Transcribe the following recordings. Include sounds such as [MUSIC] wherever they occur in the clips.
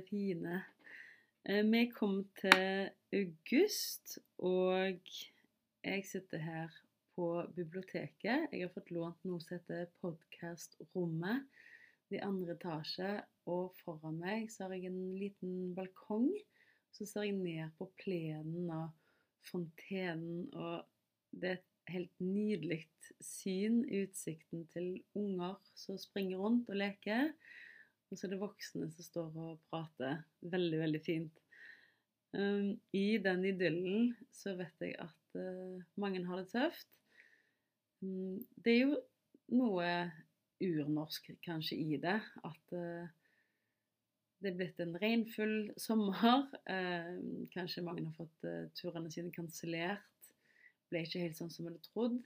det fine. Eh, Vi kom til august, og jeg sitter her på biblioteket. Jeg har fått lånt noe som heter Podkastrommet i andre etasje. Og foran meg så har jeg en liten balkong. Så ser jeg ned på plenen og fontenen, og det er et helt nydelig syn. Utsikten til unger som springer rundt og leker. Og så er det voksne som står og prater. Veldig, veldig fint. Um, I den idyllen så vet jeg at uh, mange har det tøft. Um, det er jo noe urnorsk kanskje i det. At uh, det er blitt en regnfull sommer. Uh, [LAUGHS] kanskje mange har fått uh, turene sine kansellert. Ble ikke helt sånn som vi hadde trodd.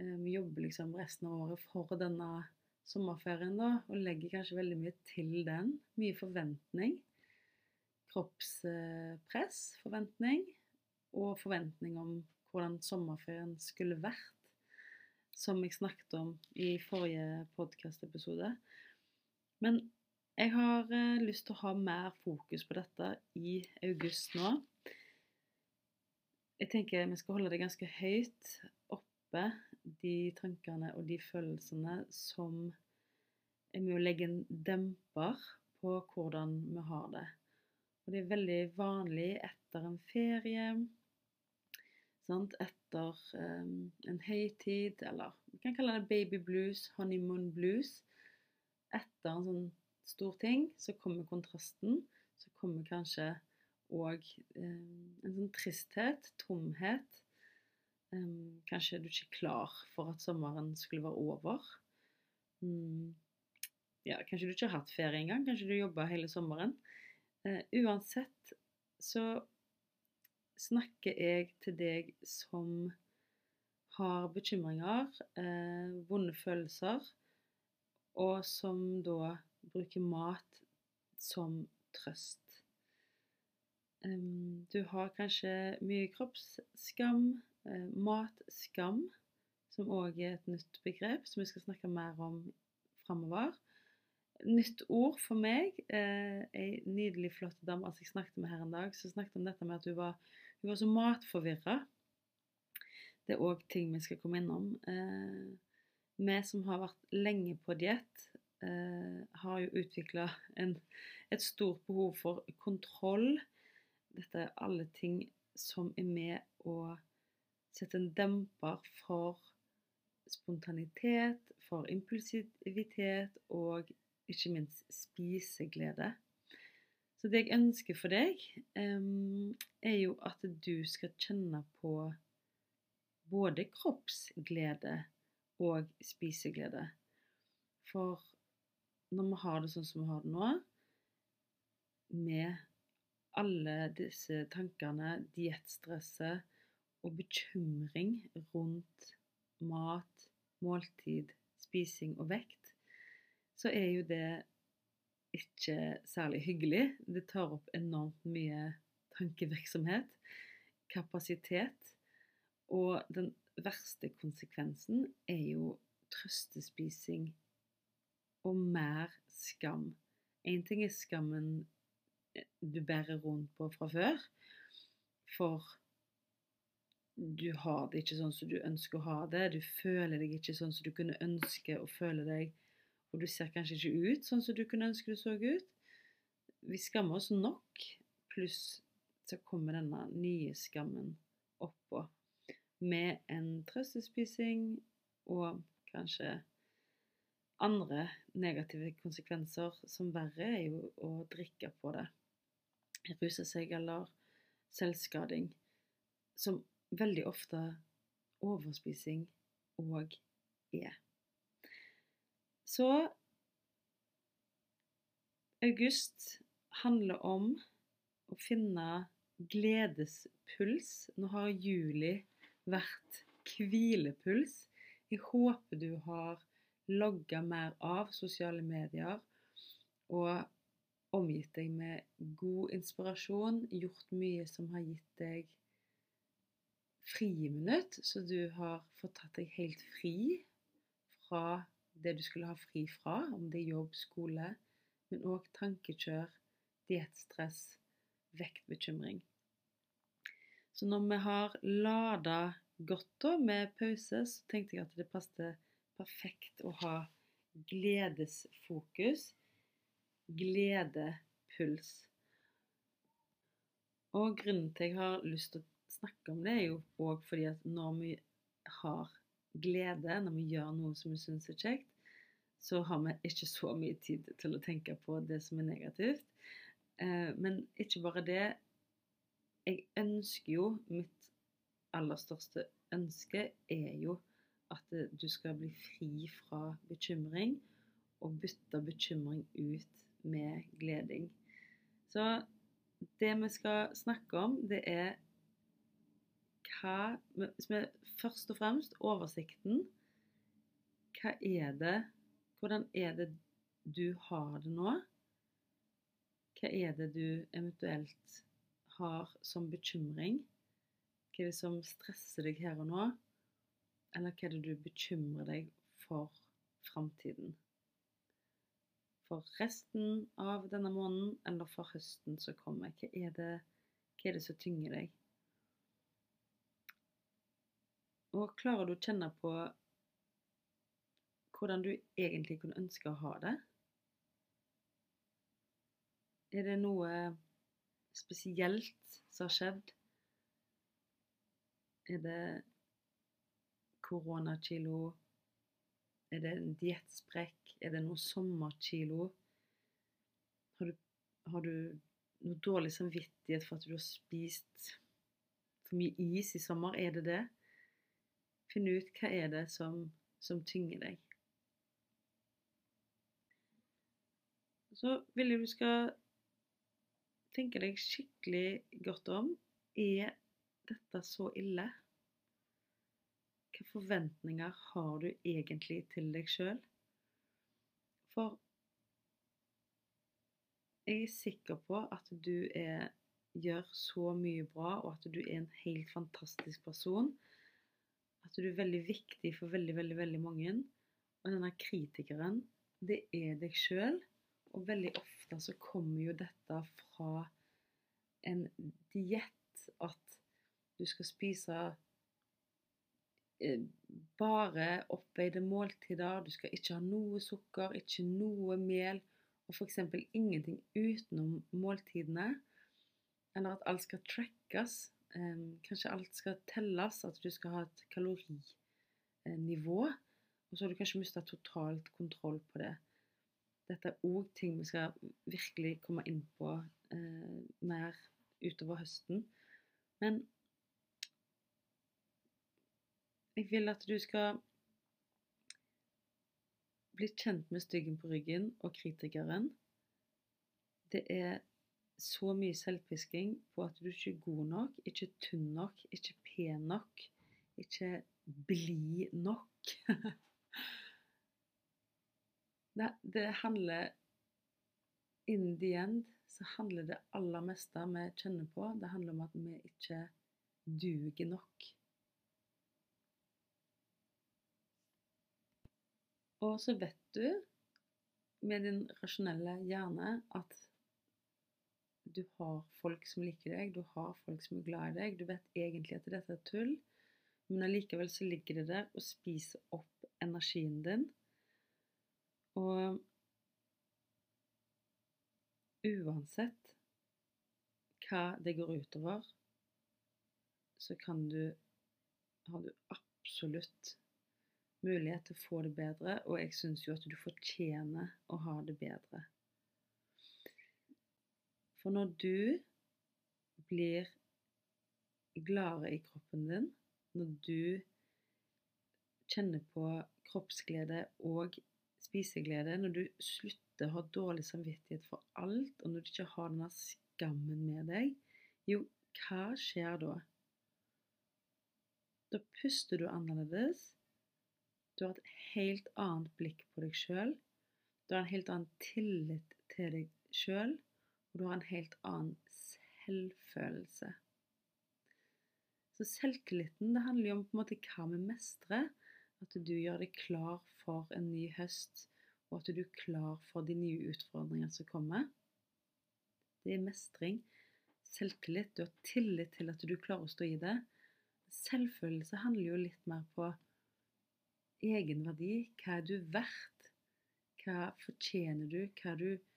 Uh, vi jobber liksom resten av året for denne sommerferien da, og legger kanskje veldig mye til den. Mye forventning. Kroppspress, forventning. Og forventning om hvordan sommerferien skulle vært. Som jeg snakket om i forrige podkastepisode. Men jeg har eh, lyst til å ha mer fokus på dette i august nå. Jeg tenker vi skal holde det ganske høyt oppe, de tankene og de følelsene som er med å legge en demper på hvordan vi har det. Og det er veldig vanlig etter en ferie, sant? etter um, en høytid, eller vi kan kalle det baby blues, honeymoon blues. Etter en sånn stor ting, så kommer kontrasten. Så kommer kanskje òg um, en sånn tristhet, tomhet. Um, kanskje du ikke er klar for at sommeren skulle være over. Um, Ja, kanskje du ikke har hatt ferie engang. Kanskje du jobba hele sommeren. Uh, uansett så snakker jeg til deg som har bekymringer, uh, vonde følelser, og som da bruker mat som trøst. Um, du har kanskje mye kroppsskam, matskam, som òg er et nytt begrep som vi skal snakke mer om framover. Nytt ord for meg. Eh, ei nydelig, flott dame altså jeg snakket med her en dag, som snakket om dette med at hun var, hun var så matforvirra. Det er òg ting vi skal komme innom. Uh, vi som har vært lenge på diett, eh, har jo utvikla et stort behov for kontroll. Dette er alle ting som er med å sette en demper for spontanitet, for impulsivitet og ikke minst spiseglede. Så det jeg ønsker for deg, um, er jo at du skal kjenne på både kroppsglede og spiseglede. For når vi har det sånn som vi har det nå, med alle disse tankene, diettstresset og bekymring rundt mat, måltid, spising og vekt, så er jo det ikke særlig hyggelig. Det tar opp enormt mye tankevirksomhet, kapasitet, og den verste konsekvensen er jo trøstespising og mer skam. Én ting er skammen du bærer rundt på fra før, for du har det ikke sånn som du ønsker å ha det. Du føler deg ikke sånn som du kunne ønske å føle deg, og du ser kanskje ikke ut sånn som du kunne ønske du så ut. Vi skammer oss nok, pluss så kommer denne nye skammen oppå med en trøstespising og kanskje andre negative konsekvenser som verre er jo å drikke på det. Ruse seg eller selvskading. Som veldig ofte overspising òg er. Så august handler om å finne gledespuls. Nå har juli vært hvilepuls. Jeg håper du har logga mer av sosiale medier og omgitt deg med god inspirasjon, gjort mye som har gitt deg friminutt, så du har fått tatt deg helt fri fra det du skulle ha fri fra, om det er jobb, skole, men òg tankekjør, diettstress, vektbekymring. Så når vi har lada godt da med pause, så tenkte jeg at det passet perfekt å ha gledesfokus, gledepuls. Og grunnen til jeg har lyst til å snakke om det, er jo òg fordi at når vi har glede, når vi gjør noe som vi syns er kjekt, så har vi ikke så mye tid til å tenke på det som er negativt. Eh, men ikke bare det. Jeg ønsker jo Mitt aller største ønske er jo at du skal bli fri fra bekymring og bytte bekymring ut med gleding. Så det vi skal snakke om, det er hva som er Først og fremst oversikten. Hva er det Hvordan er det du har det nå? Hva er det du eventuelt har som bekymring? Hva er det som stresser deg her og nå? Eller hva er det du bekymrer deg for framtiden? For resten av denne måneden eller for høsten som kommer? Hva er det, hva er det som tynger deg? Og klarer du å kjenne på hvordan du egentlig kunne ønske å ha det? Er det noe spesielt som har skjedd? Er det koronakilo? Er det en diettsprekk? Er det noe sommerkilo? Har du, har du noe dårlig samvittighet for at du har spist for mye is i sommer? Er det det? Finn ut hva er det som, som tynger deg. Så vil jeg du skal tenke deg skikkelig godt om. Er dette så ille? Hvilke forventninger har du egentlig til deg sjøl? For jeg er sikker på at du er, gjør så mye bra, og at du er en helt fantastisk person. At du er veldig viktig for veldig, veldig, veldig mange. Og denne kritikeren, det er deg sjøl. Og veldig ofte så kommer jo dette fra en diett at du skal spise Eh, bare oppveide måltider. Du skal ikke ha noe sukker, ikke noe mel, og f.eks. ingenting utenom måltidene. Eller at alt skal trackes. Kanskje alt skal telles, at du skal ha et kalorinivå. Og så har du kanskje mista totalt kontroll på det. Dette er òg ting vi skal virkelig komme inn på eh, mer utover høsten. Men jeg vil at du skal bli kjent med styggen på ryggen og kritikeren. Det er så mye selvpisking på at du ikke er god nok, ikke tynn nok, ikke pen nok, ikke blid nok. [LAUGHS] det, det handler In the end så handler det aller meste vi kjenner på, det handler om at vi ikke duger nok. Og så vet du med din rasjonelle hjerne at du har folk som liker deg, du har folk som er glad i deg. Du vet egentlig at dette er tull, men allikevel så ligger det der og spiser opp energien din. Og uansett hva det går utover, så kan du Har du absolutt mulighet til å få det bedre, og jeg syns jo at du fortjener å ha det bedre. For når du blir gladere i kroppen din, når du kjenner på kroppsglede og spiseglede, når du slutter å ha dårlig samvittighet for alt, og når du ikke har denne skammen med deg, jo, hva skjer da? Da puster du annerledes. Du har et helt annet blikk på deg sjøl. Du har en helt annen tillit til deg sjøl, og du har en helt annen selvfølelse. Så selvtilliten det handler jo om på en måte hva vi mestrer. At du gjør deg klar for en ny høst, og at du er klar for de nye utfordringene som kommer. Det er mestring. Selvtillit. Du har tillit til at du klarer å stå i det. Selvfølelse handler jo litt mer på egenverdi. Hva er du verdt? Hva fortjener du? Hva er, du,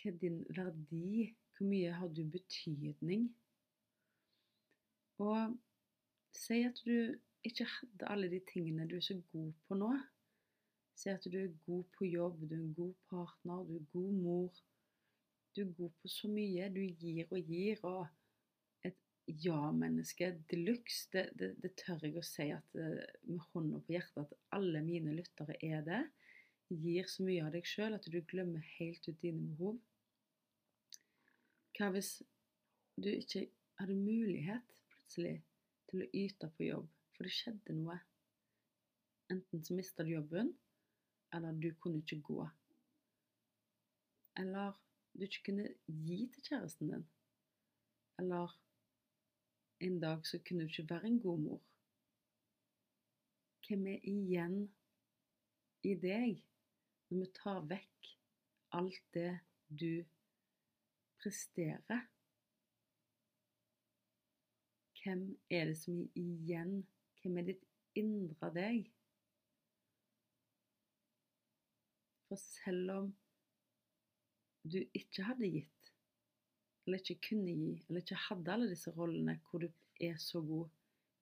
hva er din verdi? Hvor mye har du betydning? Og si at du ikke hadde alle de tingene du er så god på nå. Si at du er god på jobb, du er en god partner, du er god mor. Du er god på så mye. Du gir og gir. Og ja-menneske de luxe, det, det, det, tør jeg å si at eh, med hånda på hjertet at alle mine lyttere er det. Gir så mye av deg sjøl at du glemmer helt ut dine behov. Hva hvis du ikke hadde mulighet plutselig til å yte på jobb, for det skjedde noe? Enten så mista du jobben, eller du kunne ikke gå. Eller du ikke kunne gi til kjæresten din. Eller en dag så kunne du ikke være en god mor. Hvem er igjen i deg når vi tar vekk alt det du presterer? Hvem er det som er igjen? Hvem er ditt indre deg? For selv om du ikke hadde gitt, eller ikke kunne gi, eller ikke hadde alle disse rollene hvor du er så god,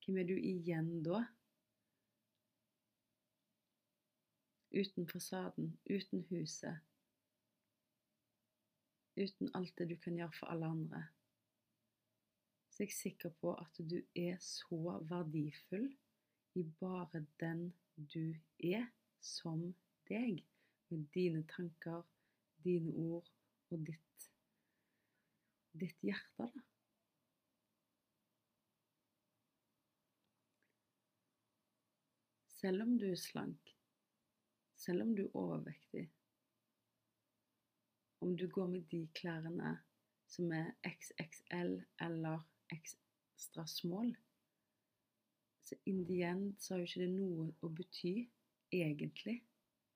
hvem er du igjen da? Uten fasaden, uten huset, uten alt det du kan gjøre for alle andre. Så jeg er sikker på at du er så verdifull i bare den du er, som deg, med dine tanker, dine ord og ditt, ditt hjerte, da. Selv om du er slank, selv om du er overvektig, om du går med de klærne som er XXL eller ekstra small, så in the end så har jo ikke det noe å bety. Egentlig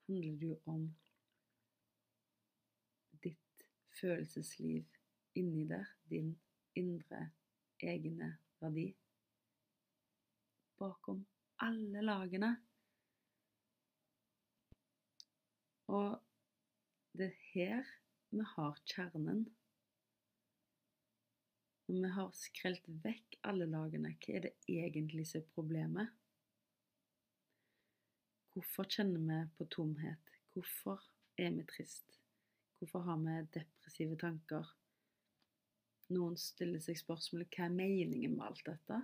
handler det jo om ditt følelsesliv inni der, din indre egne verdi. Bakom alle lagene. Og det er her vi har kjernen. Når vi har skrelt vekk alle lagene, hva er det egentlig som er problemet? Hvorfor kjenner vi på tomhet? Hvorfor er vi trist? Hvorfor har vi depressive tanker? Noen stiller seg spørsmålet hva er meningen med alt dette?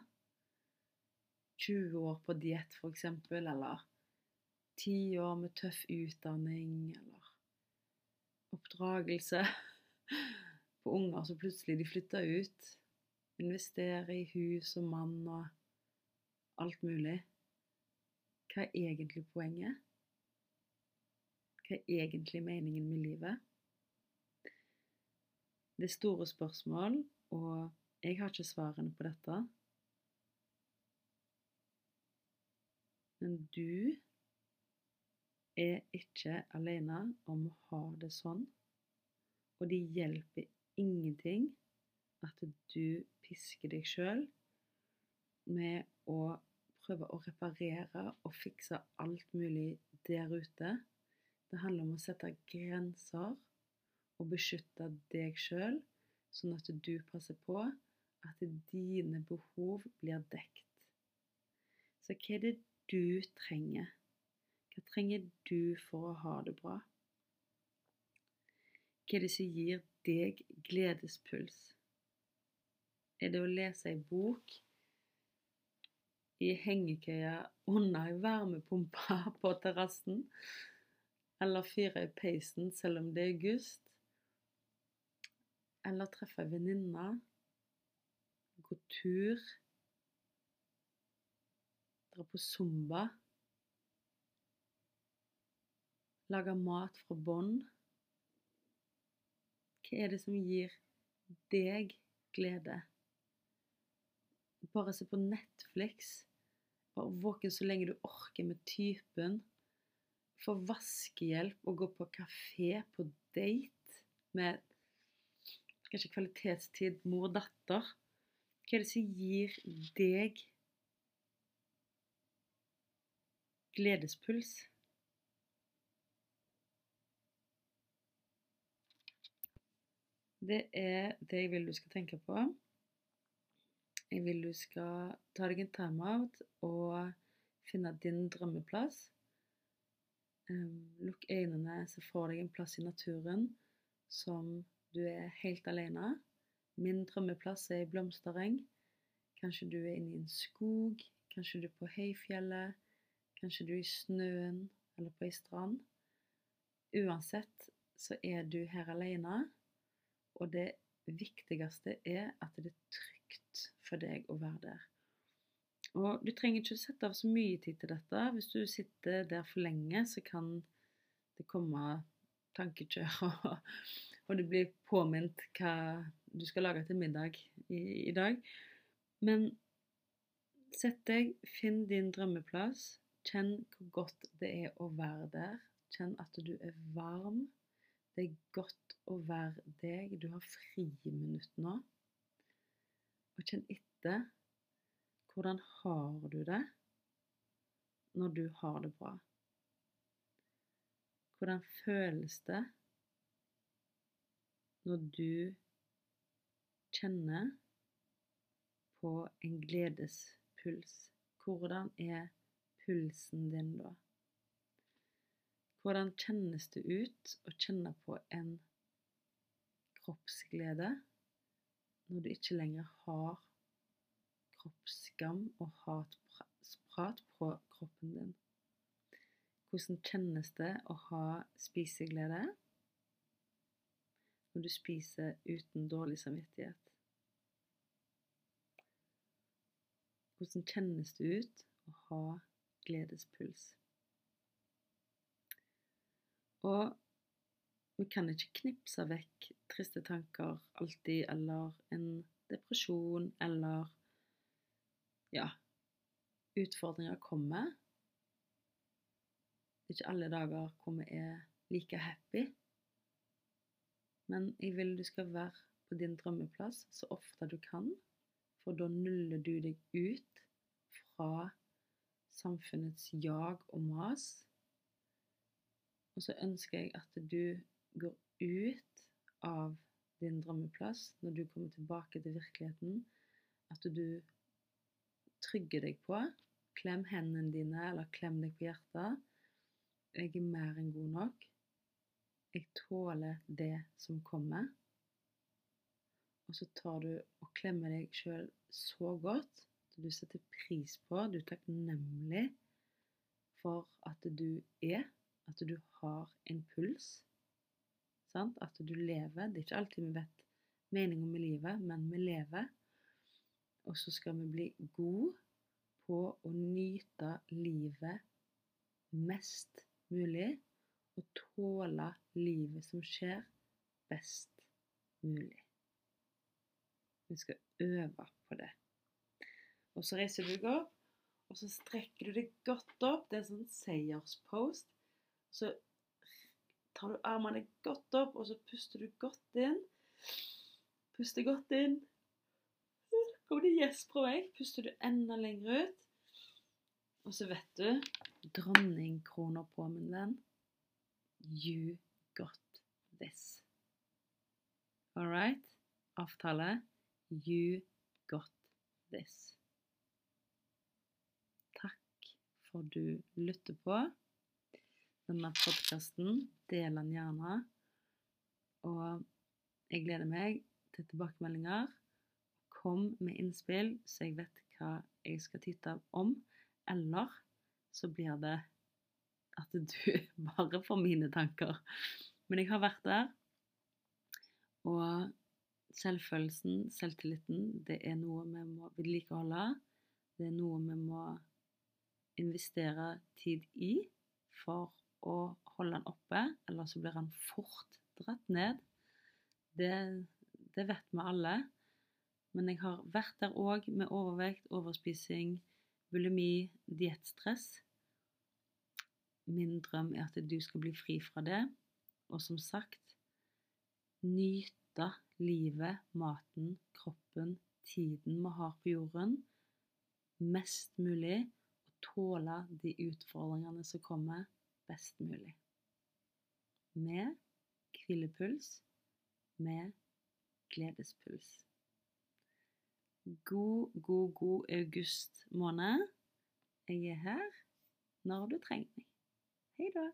20 år på diett, f.eks., eller 10 år med tøff utdanning, eller oppdragelse [LAUGHS] på unger som plutselig de flytter ut. Investere i hus og mann og alt mulig. Hva er egentlig poenget? Hva er egentlig meningen med livet? Det er store spørsmål, og jeg har ikke svarene på dette. Men du er ikke alene om å ha det sånn, og det hjelper ingenting at du pisker deg sjøl med å prøve å reparere og fikse alt mulig der ute. Det handler om å sette grenser og beskytte deg sjøl, sånn at du passer på at dine behov blir dekt. Så hva er det du trenger? Hva trenger du for å ha det bra? Hva er det som gir deg gledespuls? Er det å lese ei bok i hengekøya under ei varmepumpe [LAUGHS] på terrassen? Eller fyre i peisen selv om det er august? Eller treffe ei venninne. Gå tur. Dra på zumba. Lage mat fra bånn. Hva er det som gir deg glede? Bare se på Netflix. Være våken så lenge du orker med typen. Få vaskehjelp og gå på kafé på date med kanskje kvalitetstid mor-datter. Hva er det som gir deg gledespuls? Det er det jeg vil du skal tenke på. Jeg vil du skal ta deg en timeout og finne din drømmeplass. Um, lukk øynene, se for deg en plass i naturen som du er helt alene. Min drømmeplass er i blomstereng. Kanskje du er inne i en skog, kanskje du er på høyfjellet, kanskje du er i snøen eller på ei strand. Uansett så er du her alene, og det viktigste er at det er trygt for deg å være der. Og du trenger ikke å sette av så mye tid til dette. Hvis du sitter der for lenge, så kan det komme tankekjør, [LAUGHS] og, og du blir påminnet hva du skal lage til middag i, i dag. Men sett deg, finn din drømmeplass. Kjenn hvor godt det er å være der. Kjenn at du er varm. Det er godt å være deg. Du har friminutt nå. Og kjenn etter. Hvordan har du det når du har det bra? Hvordan føles det når du kjenner på en gledespuls? Hvordan er pulsen din da? Hvordan kjennes det ut å kjenne på en kroppsglede når du ikke lenger har kroppsskam og hatprat på kroppen din? Hvordan kjennes det å ha spiseglede når du spiser uten dårlig samvittighet? Hvordan kjennes det ut å ha gledespuls? Og vi kan ikke knipse vekk triste tanker alltid, eller en depresjon, eller ja Utfordringer kommer. Det er ikke alle dager hvor vi er like happy. Men jeg vil du skal være på din drømmeplass så ofte du kan, for da nuller du deg ut fra samfunnets jag og mas. Og så ønsker jeg at du går ut av din drømmeplass når du kommer tilbake til virkeligheten. At du trygger deg på. Klem hendene dine, eller klem deg på hjertet. Jeg er mer enn god nok. Jeg tåler det som kommer. Og så tar du og klemmer deg sjøl så godt at du setter pris på, du er takknemlig for at du er, at du har en puls. Sant? At du lever. Det er ikke alltid vi vet meningen med livet, men vi lever. Og så skal vi bli gode på å nyte livet mest mulig og tåle livet som skjer, best mulig. Vi skal øve på det. Og så reiser du deg opp, og så strekker du deg godt opp. Det er en sånn seierspost. Så tar du armene godt opp, og så puster du godt inn. Puster godt inn. Kommer det gjesp fra meg? Puster du enda lenger ut. Og så vet du dronningkrona på, min venn. You got this. All right? Avtale. You got this. Takk for du lytter på denne podkasten. Del den gjerne. Og jeg gleder meg til tilbakemeldinger. Kom med innspill, så jeg vet hva jeg skal titte om. Eller så blir det at du [LAUGHS] bare får mine tanker. Men jeg har vært der. Og selvfølelsen, selvtilliten, det er noe vi må vedlikeholde. Det er noe vi må investere tid i for å holde den oppe, eller så blir den fort dratt ned. Det, det vet vi alle. Men jeg har vært der òg med overvekt, overspising, bulimi, diettstress. Min drøm er at du skal bli fri fra det, og som sagt nyte livet, maten, kroppen, tiden vi har på jorden, mest mulig, og tåle de utfordringene som kommer, best mulig. Med hvilepuls, med gledespuls. God, god, god august måned. Jeg er her når du trenger meg. Hei da.